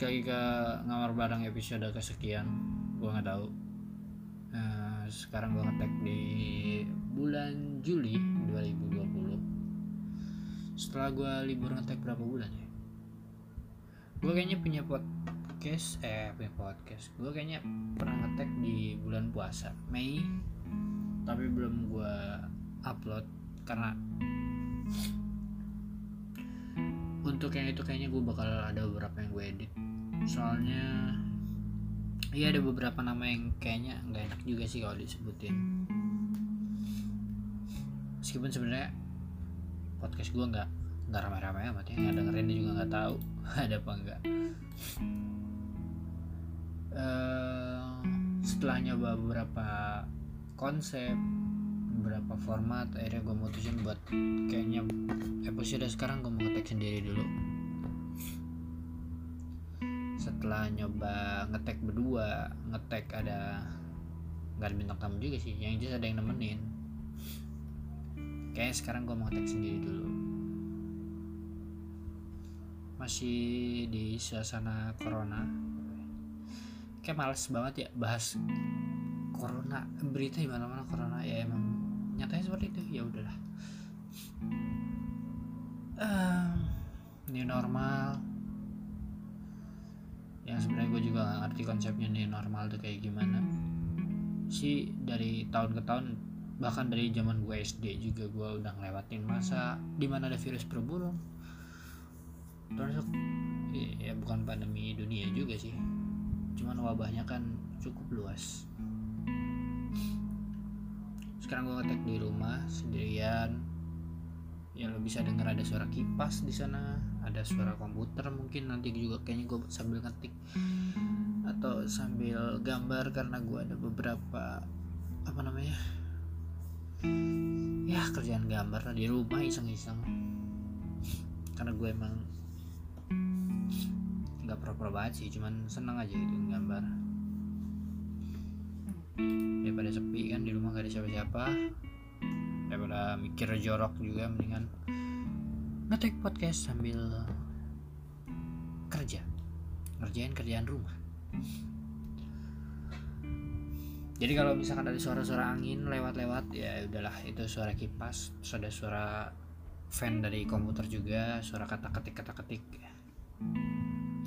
balik lagi ke ngamar bareng episode kesekian gua nggak tahu. Nah, sekarang gua ngetek di bulan Juli 2020 setelah gua libur ngetek berapa bulan ya? Gua kayaknya punya podcast eh punya podcast. Gua kayaknya pernah ngetek di bulan puasa Mei. Tapi belum gua upload karena untuk yang itu kayaknya gue bakal ada beberapa yang gue edit soalnya iya ada beberapa nama yang kayaknya nggak enak juga sih kalau disebutin. Meskipun sebenarnya podcast gue nggak nggak ramai-ramai amat ya. Yang dengerin juga nggak tahu ada apa enggak uh, setelah nyoba beberapa konsep beberapa format akhirnya gue mutusin buat kayaknya episode sekarang gue mau ngetek sendiri dulu setelah nyoba ngetek berdua ngetek ada nggak ada bintang tamu juga sih yang jelas ada yang nemenin. Kayaknya sekarang gue mau ngetek sendiri dulu. Masih di suasana corona. Kayak males banget ya bahas corona berita di mana mana corona. Ya emang nyatanya seperti itu ya udahlah. Um, new normal yang sebenarnya gue juga gak ngerti konsepnya new normal tuh kayak gimana. Sih dari tahun ke tahun bahkan dari zaman gue SD juga gue udah ngelewatin masa di mana ada virus berburung. Termasuk ya bukan pandemi dunia juga sih. Cuman wabahnya kan cukup luas. Sekarang gue ngetek di rumah sendirian. Ya lo bisa denger ada suara kipas di sana ada suara komputer mungkin nanti juga kayaknya gue sambil ngetik. Atau sambil gambar karena gue ada beberapa apa namanya ya kerjaan gambar di rumah iseng-iseng. Karena gue emang nggak pro-pro banget sih cuman seneng aja gitu gambar. Daripada sepi kan di rumah gak ada siapa-siapa. Daripada mikir jorok juga mendingan ngetek podcast sambil kerja. Ngerjain kerjaan rumah. Jadi kalau misalkan ada suara-suara angin lewat-lewat ya udahlah itu suara kipas terus ada suara fan dari komputer juga suara kata-ketik kata-ketik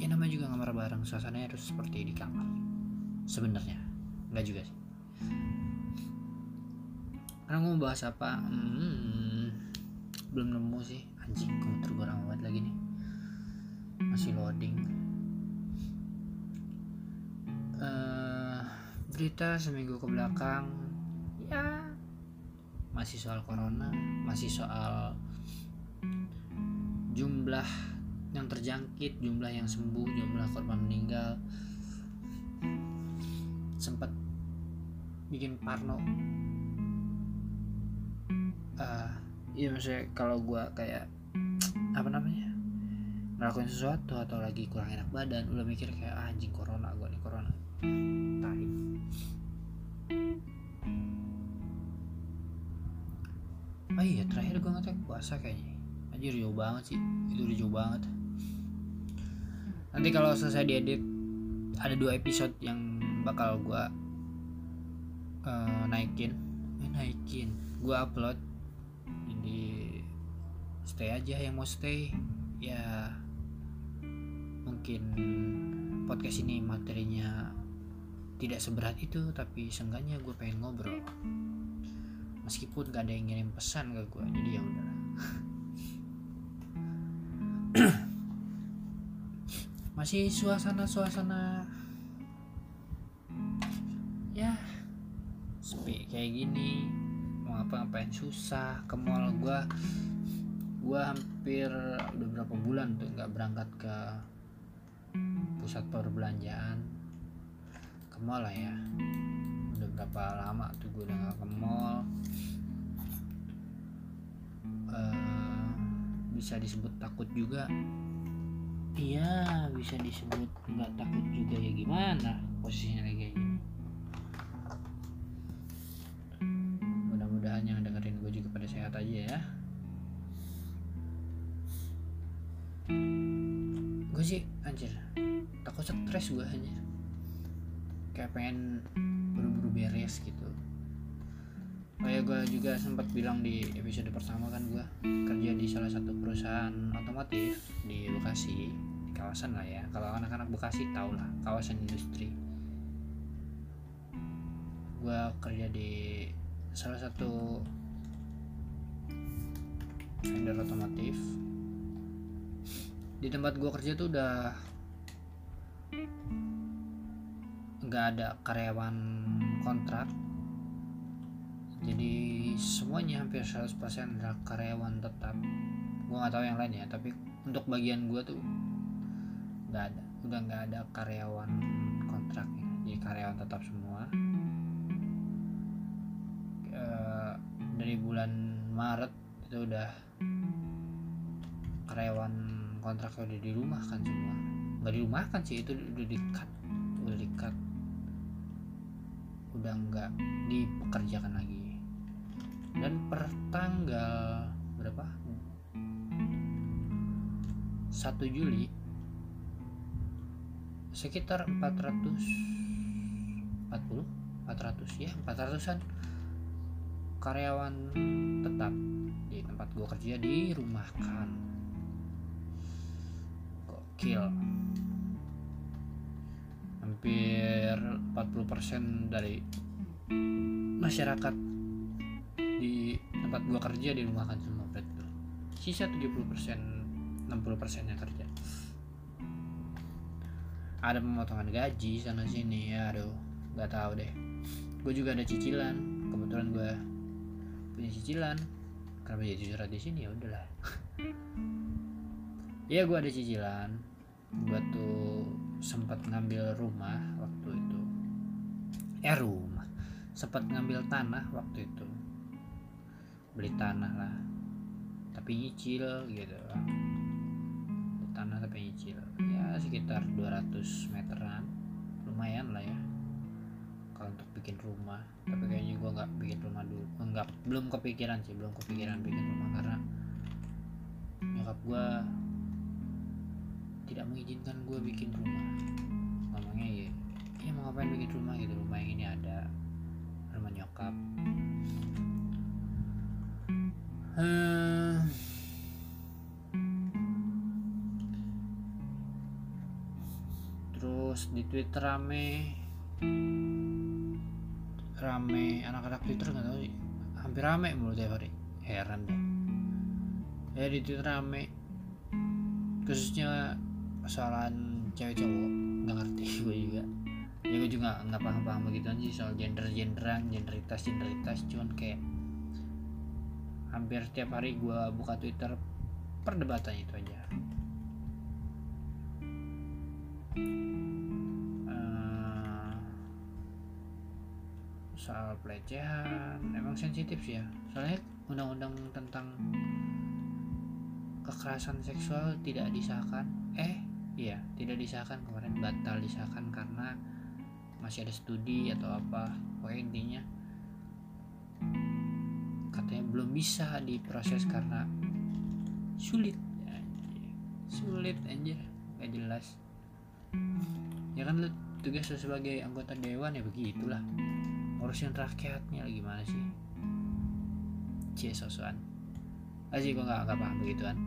ya namanya juga ngamar bareng suasananya harus seperti di kamar. Sebenarnya nggak juga sih. Karena mau bahas apa? Hmm, belum nemu sih. Anjing komputer gue lama banget lagi nih. Masih loading. Uh, berita seminggu ke belakang. Ya masih soal corona masih soal jumlah yang terjangkit jumlah yang sembuh jumlah korban meninggal. Sempat bikin parno. Uh, iya maksudnya kalau gue kayak apa namanya ngelakuin sesuatu atau lagi kurang enak badan udah mikir kayak ah, anjing corona gue nih corona. Tarik oh iya terakhir gue ngetek puasa kayaknya. Anjir jauh banget sih. Itu udah jauh banget. Nanti kalau selesai diedit ada dua episode yang bakal gue uh, naikin. Eh, naikin. Gue upload stay aja yang mau stay. Ya mungkin podcast ini materinya tidak seberat itu tapi seenggaknya gue pengen ngobrol. Meskipun gak ada yang ngirim pesan ke gue jadi ya udahlah. Masih suasana-suasana ya sepi kayak gini. Mau ngapa-ngapain susah ke mall gue gue hampir udah berapa bulan tuh nggak berangkat ke pusat perbelanjaan. Ke mall lah ya. Udah berapa lama tuh gue udah gak ke mall. Uh, bisa disebut takut juga. Iya bisa disebut nggak takut juga ya gimana posisinya lagi kayak gini. Mudah-mudahan yang dengerin gue juga pada sehat aja ya gue sih anjir takut stres gue hanya kayak pengen buru-buru beres gitu. Kayak gue juga sempat bilang di episode pertama kan gue kerja di salah satu perusahaan otomotif di Bekasi di kawasan lah ya. Kalau anak-anak Bekasi tau lah kawasan industri. Gue kerja di salah satu vendor otomotif di tempat gue kerja tuh udah nggak ada karyawan kontrak. Jadi semuanya hampir 100% adalah karyawan tetap. Gue nggak tahu yang lain ya tapi untuk bagian gue tuh nggak ada. Udah nggak ada karyawan kontrak ya. jadi karyawan tetap semua. E, dari bulan Maret itu udah karyawan kontrak udah di rumah kan semua. Nggak di rumah kan sih itu udah di cut udah di cut udah nggak dipekerjakan lagi. Dan per tanggal berapa? 1 Juli sekitar 440 400 ya 400an karyawan tetap di tempat gue kerja dirumahkan gokil hampir 40% dari masyarakat di tempat gua kerja di rumah kan semua betul sisa 70 persen 60 persen yang kerja. Ada pemotongan gaji sana sini ya aduh nggak tahu deh. Gue juga ada cicilan kebetulan gue punya cicilan. Kenapa jadi curhat di sini? Ya udahlah. Ya gue ada cicilan gue tuh sempat ngambil rumah waktu itu. Eh rumah. Sempat ngambil tanah waktu itu. Beli tanah lah. Tapi nyicil gitu. Beli tanah tapi nyicil. Ya sekitar 200 meteran. Lumayan lah ya. Kalau untuk bikin rumah. Tapi kayaknya gue nggak bikin rumah dulu. Enggak belum kepikiran sih. Belum kepikiran bikin rumah karena nyokap gue tidak mengizinkan gue bikin rumah. Ngomongnya ya ya mau ngapain bikin rumah? Gitu rumah yang ini ada. Rumah nyokap. Hmm. Terus di Twitter rame. Rame. Anak-anak Twitter nggak tahu sih. Hampir rame mulu tiap hari heran deh. Ya di Twitter rame. Khususnya persoalan cewek cowok nggak ngerti gue juga. Ya gue juga nggak paham-paham begitu sih soal gender genderan genderitas genderitas cuman kayak hampir setiap hari gue buka Twitter perdebatan itu aja. Uh, soal pelecehan emang sensitif sih ya. Soalnya undang-undang tentang kekerasan seksual tidak disahkan. Eh iya tidak disahkan kemarin batal disahkan karena masih ada studi atau apa. Pokoknya intinya katanya belum bisa diproses karena sulit. Sulit anjir. Gak jelas. Ya kan lu tugas lu sebagai anggota dewan ya begitulah. Ngurusin rakyatnya gimana sih? Cie sosokan aja gue gak, gak paham begituan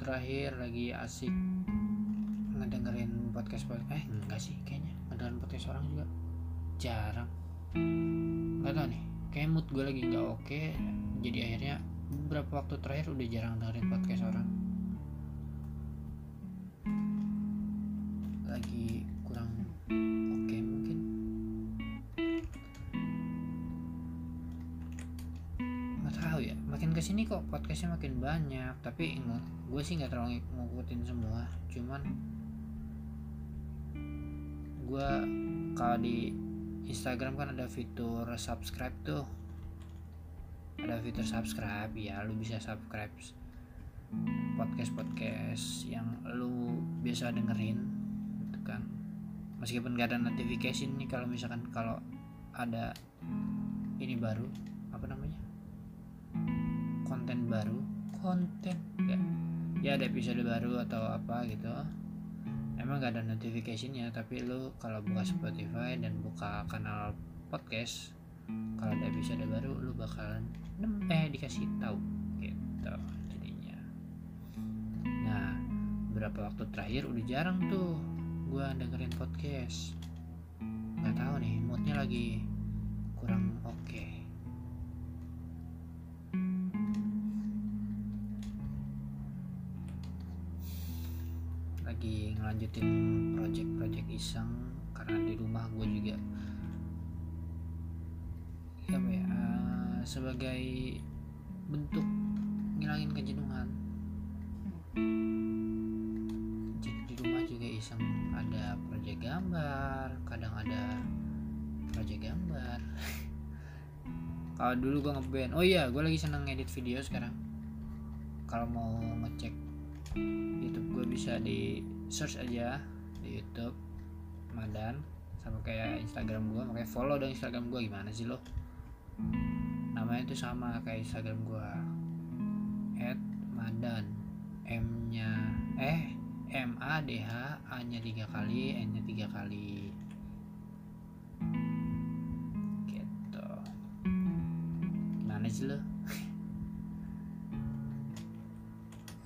terakhir lagi asik ngedengerin podcast podcast eh enggak sih kayaknya ngedengerin podcast orang juga jarang. Nggak tau nih kayak mood gue lagi nggak oke jadi akhirnya beberapa waktu terakhir udah jarang dengerin podcast orang kok podcastnya makin banyak tapi gue sih nggak terlalu ngikutin semua. Cuman gue kalau di Instagram kan ada fitur subscribe tuh. Ada fitur subscribe ya lu bisa subscribe podcast podcast yang lu biasa dengerin gitu kan. Meskipun gak ada notification nih kalau misalkan kalau ada ini baru apa namanya konten baru? Konten? Ya. Ya ada episode baru atau apa gitu. Emang gak ada notificationnya tapi lu kalau buka Spotify dan buka kanal podcast kalau ada episode baru lu bakalan eh dikasih tahu gitu jadinya. Nah beberapa waktu terakhir? Udah jarang tuh gua dengerin podcast. Nggak tahu nih moodnya lagi kurang oke. okay. Ngelanjutin project-project iseng karena di rumah gue juga ya uh, sebagai bentuk ngilangin kejenuhan. Di rumah juga iseng ada project gambar kadang ada project gambar. Kalau dulu gue ngeband oh iya gue lagi seneng edit video sekarang. Kalau mau ngecek YouTube gue bisa di search aja di YouTube Madan sama kayak Instagram gue makanya follow dong Instagram gue gimana sih lo? Namanya itu sama kayak Instagram gue at Madan. M nya eh M A D H A nya tiga kali N nya tiga kali. Gitu. Gimana sih lo?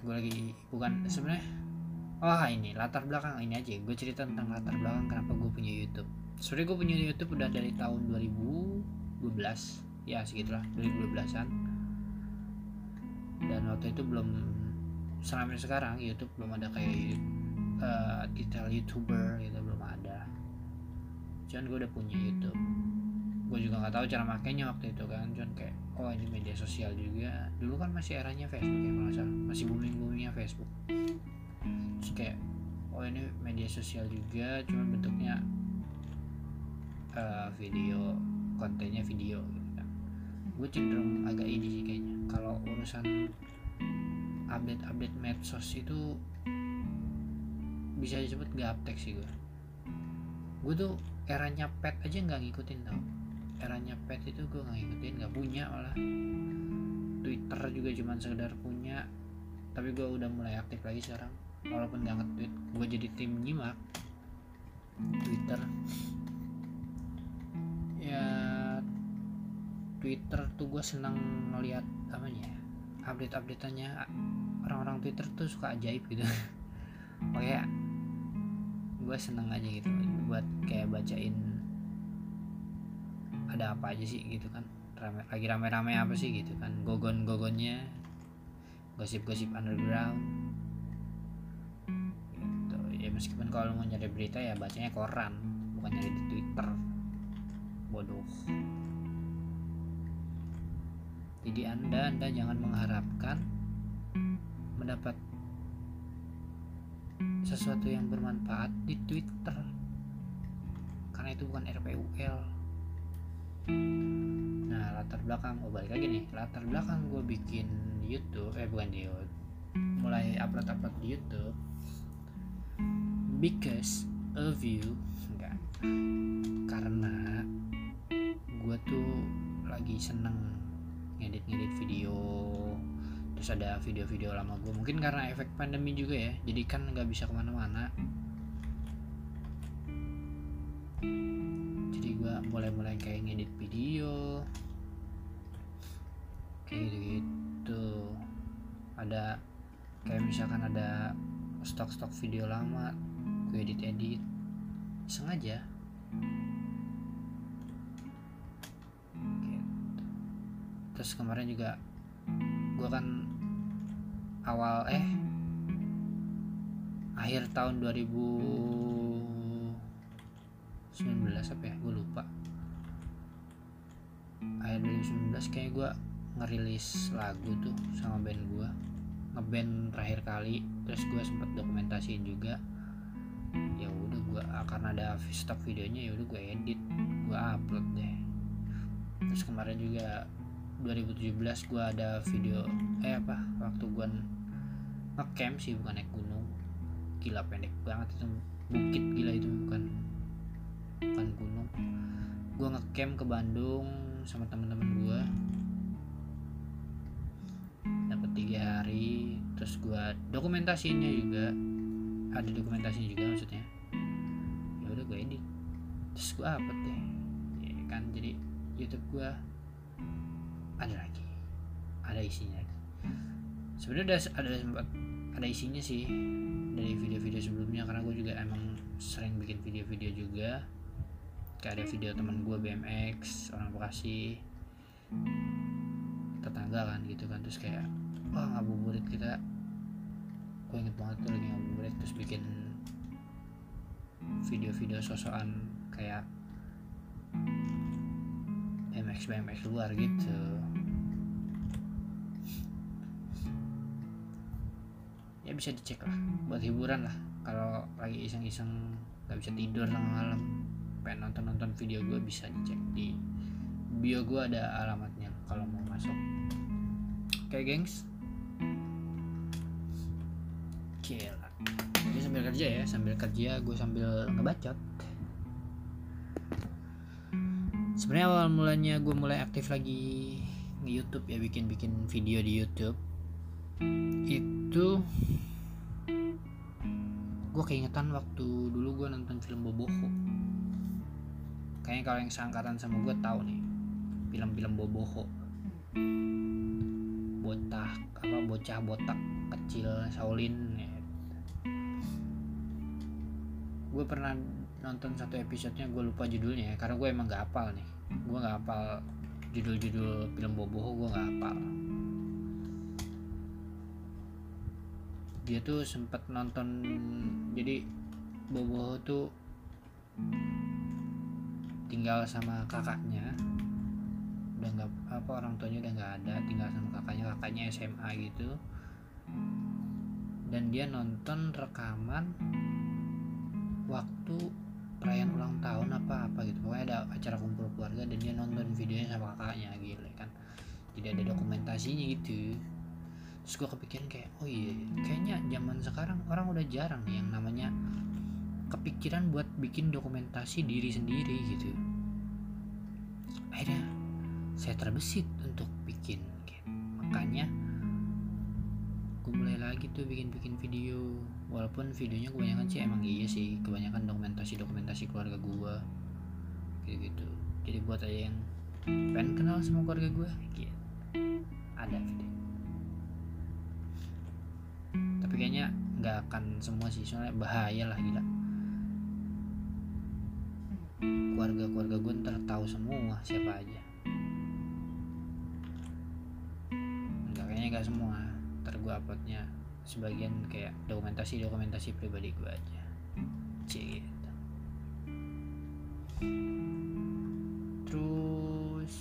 Gue lagi bukan sebenarnya oh ini latar belakang. Ini aja gue cerita tentang latar belakang kenapa gue punya YouTube. Sebenarnya gue punya YouTube udah dari tahun 2012 ya segitulah 2012an dan waktu itu belum sampai sekarang YouTube belum ada kayak uh, detail youtuber gitu belum ada. Cuman gue udah punya YouTube. Gue juga nggak tahu cara makainya waktu itu kan. Cuman kayak oh ini media sosial juga. Dulu kan masih eranya Facebook ya kalau masih booming boomingnya Facebook terus kayak oh ini media sosial juga cuman bentuknya uh, video kontennya video gitu kan. Gue cenderung agak ini sih kayaknya. Kalau urusan update-update medsos itu bisa disebut gaptek sih gue gue tuh eranya pet aja nggak ngikutin tau. Eranya pet itu gue nggak ngikutin nggak punya malah. Twitter juga cuman sekedar punya tapi gue udah mulai aktif lagi sekarang walaupun nggak nge-tweet gue jadi tim nyimak. Twitter. Ya Twitter tuh gue senang ngeliat apa ya update updateannya orang-orang Twitter tuh suka ajaib gitu. Makanya gue seneng aja gitu buat kayak bacain ada apa aja sih gitu kan. Rame, lagi rame-rame apa sih gitu kan. Gogon-gogonnya gosip-gosip underground meskipun kalau mau nyari berita ya bacanya koran bukan nyari di twitter. Bodoh. Jadi anda anda jangan mengharapkan mendapat sesuatu yang bermanfaat di Twitter. Karena itu bukan RPUL nah latar belakang oh balik lagi nih. Latar belakang gue bikin YouTube eh bukan di YouTube. Mulai upload upload di YouTube because of you. Enggak. Karena gue tuh lagi seneng ngedit-ngedit video. Terus ada video-video lama gue mungkin karena efek pandemi juga ya. Jadi kan nggak bisa ke mana-mana. Jadi gue mulai-mulai kayak ngedit video. Kayak gitu-gitu. Ada kayak misalkan ada stok-stok video lama gue edit-edit sengaja. Terus kemarin juga gue kan awal eh akhir tahun 2019 apa ya? Gue lupa. Akhir 2019 kayak gue ngerilis lagu tuh sama band gue ngeband terakhir kali. Terus gue sempet dokumentasiin juga ya udah gue karena ada stok videonya ya udah gue edit gue upload deh. Terus kemarin juga 2017 gue ada video eh apa waktu gue ngecamp sih bukan naik gunung. Gila pendek banget itu bukit gila itu bukan bukan gunung. Gue ngecamp ke Bandung sama teman-teman gue dapat tiga hari terus gue dokumentasinya juga ada dokumentasinya juga maksudnya. Ya udah gue edit. Terus gue upload deh. Ya kan jadi YouTube gue ada lagi. Ada isinya lagi. Sebenarnya ada ada sempat ada isinya sih dari video-video sebelumnya karena gue juga emang sering bikin video-video juga. Kayak ada video teman gue BMX orang Bekasi tetangga kan gitu kan. Terus kayak wah ngabuburit kita gue inget banget tuh lagi ngabuburit terus bikin video-video sosokan kayak BMX BMX luar gitu. Ya bisa dicek lah buat hiburan lah. Kalau lagi iseng-iseng nggak bisa tidur tengah malam pengen nonton nonton video gue bisa dicek di bio gue ada alamatnya kalau mau masuk. Oke gengs Gila. Ini sambil kerja ya, sambil kerja gue sambil ngebacot. Sebenarnya awal mulanya gue mulai aktif lagi di YouTube ya bikin-bikin video di YouTube itu gue keingetan waktu dulu gue nonton film Boboho kayaknya kalau yang seangkatan sama gue tahu nih film-film Boboho botak apa bocah botak kecil Shaolin ya. Gue pernah nonton satu episodenya gue lupa judulnya ya. Karena gue emang gak hafal nih. Gue gak hafal judul-judul film Boboho gue gak hafal. Dia tuh sempat nonton jadi Boboho tuh tinggal sama kakaknya. Udah nggak apa orang tuanya udah nggak ada tinggal sama kakaknya. Kakaknya SMA gitu. Dan dia nonton rekaman waktu perayaan ulang tahun apa apa gitu. Pokoknya ada acara kumpul keluarga dan dia nonton videonya sama kakaknya gitu kan. Jadi ada dokumentasinya gitu. Terus gue kepikiran kayak oh iya kayaknya zaman sekarang orang udah jarang nih yang namanya kepikiran buat bikin dokumentasi diri sendiri gitu. Akhirnya saya terbesit untuk bikin gitu. makanya gue mulai lagi tuh bikin-bikin video walaupun videonya kebanyakan sih emang iya sih kebanyakan dokumentasi-dokumentasi keluarga gue gitu gitu. Jadi buat aja yang pengen kenal sama keluarga gue gitu ada video. Tapi kayaknya nggak akan semua sih soalnya bahaya lah gila. Keluarga-keluarga gue ntar tahu semua siapa aja. Nggak kayaknya nggak semua. Ntar gue uploadnya sebagian kayak dokumentasi dokumentasi pribadi gue aja. Cik gitu. Terus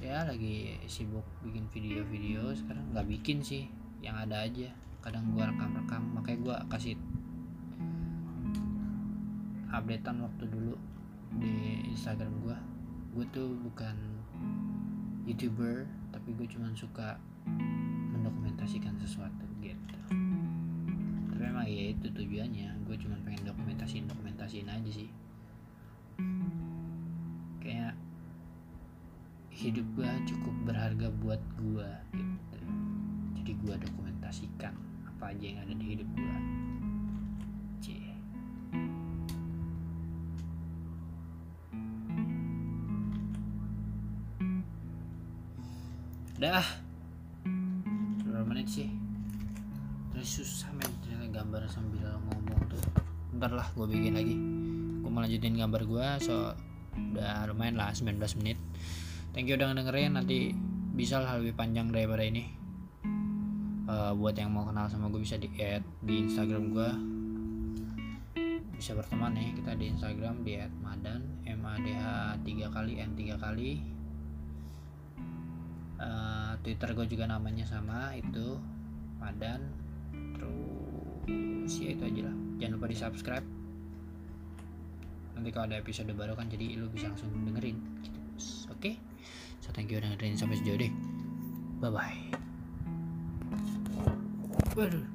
ya lagi sibuk bikin video-video sekarang. Nggak bikin sih yang ada aja. Kadang gue rekam-rekam makanya gue kasih updatean waktu dulu di Instagram gue gue tuh bukan youtuber tapi gue cuma suka mendokumentasikan sesuatu itu tujuannya. Gue cuma pengen dokumentasiin dokumentasiin aja sih. Kayak hidup gue cukup berharga buat gue gitu. Jadi gue dokumentasikan apa aja yang ada di hidup gue Cie. Bentar lah gue bikin lagi. Gue mau lanjutin gambar gue So udah lumayan lah 19 menit. Thank you udah dengerin Nanti bisa lah lebih panjang daripada ini. Uh, Buat yang mau kenal sama gue bisa di add di Instagram gue bisa berteman nih kita di Instagram di @madan m a d h 3 kali n 3 kali. Uh, Twitter gue juga namanya sama itu Madan terus ya itu aja lah. Jangan lupa di subscribe nanti kalau ada episode baru kan jadi lu bisa langsung dengerin. Gitu. oke? Okay? so thank you udah dengerin sampai sejauh deh bye bye waduh